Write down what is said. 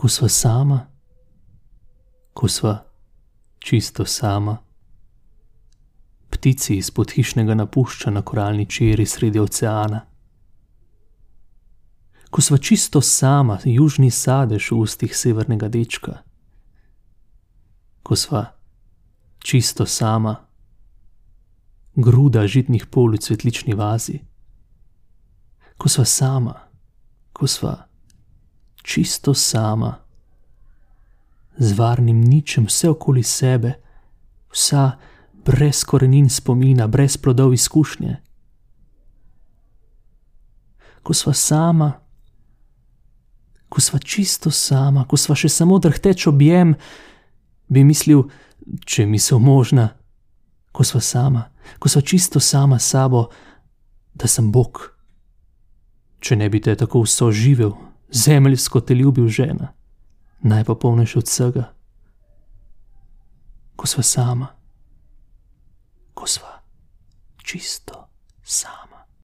ko sva sama, ko sva čisto sama. Ptici izpod hišnega napušča na koralni čeri sredi oceana. Ko sva čisto sama, južni sadež v ustih severnega dečka. Ko sva čisto sama, gruda žitnih pol v cvetlični vazi. Ko sva sama, ko sva čisto sama, z varnim ničem vse okoli sebe, vsa brez korenin spomina, brez plodov izkušnje. Ko sva sama, ko sva čisto sama, ko sva še samo drhteč objem, bi mislil, če je misel možna, ko sva sama, ko sva čisto sama sabo, da sem Bog. Če ne bi te tako vso živel, zemeljsko te ljubil žena, najpopolnejša od vsega. Ko sva sama, ko sva čisto sama.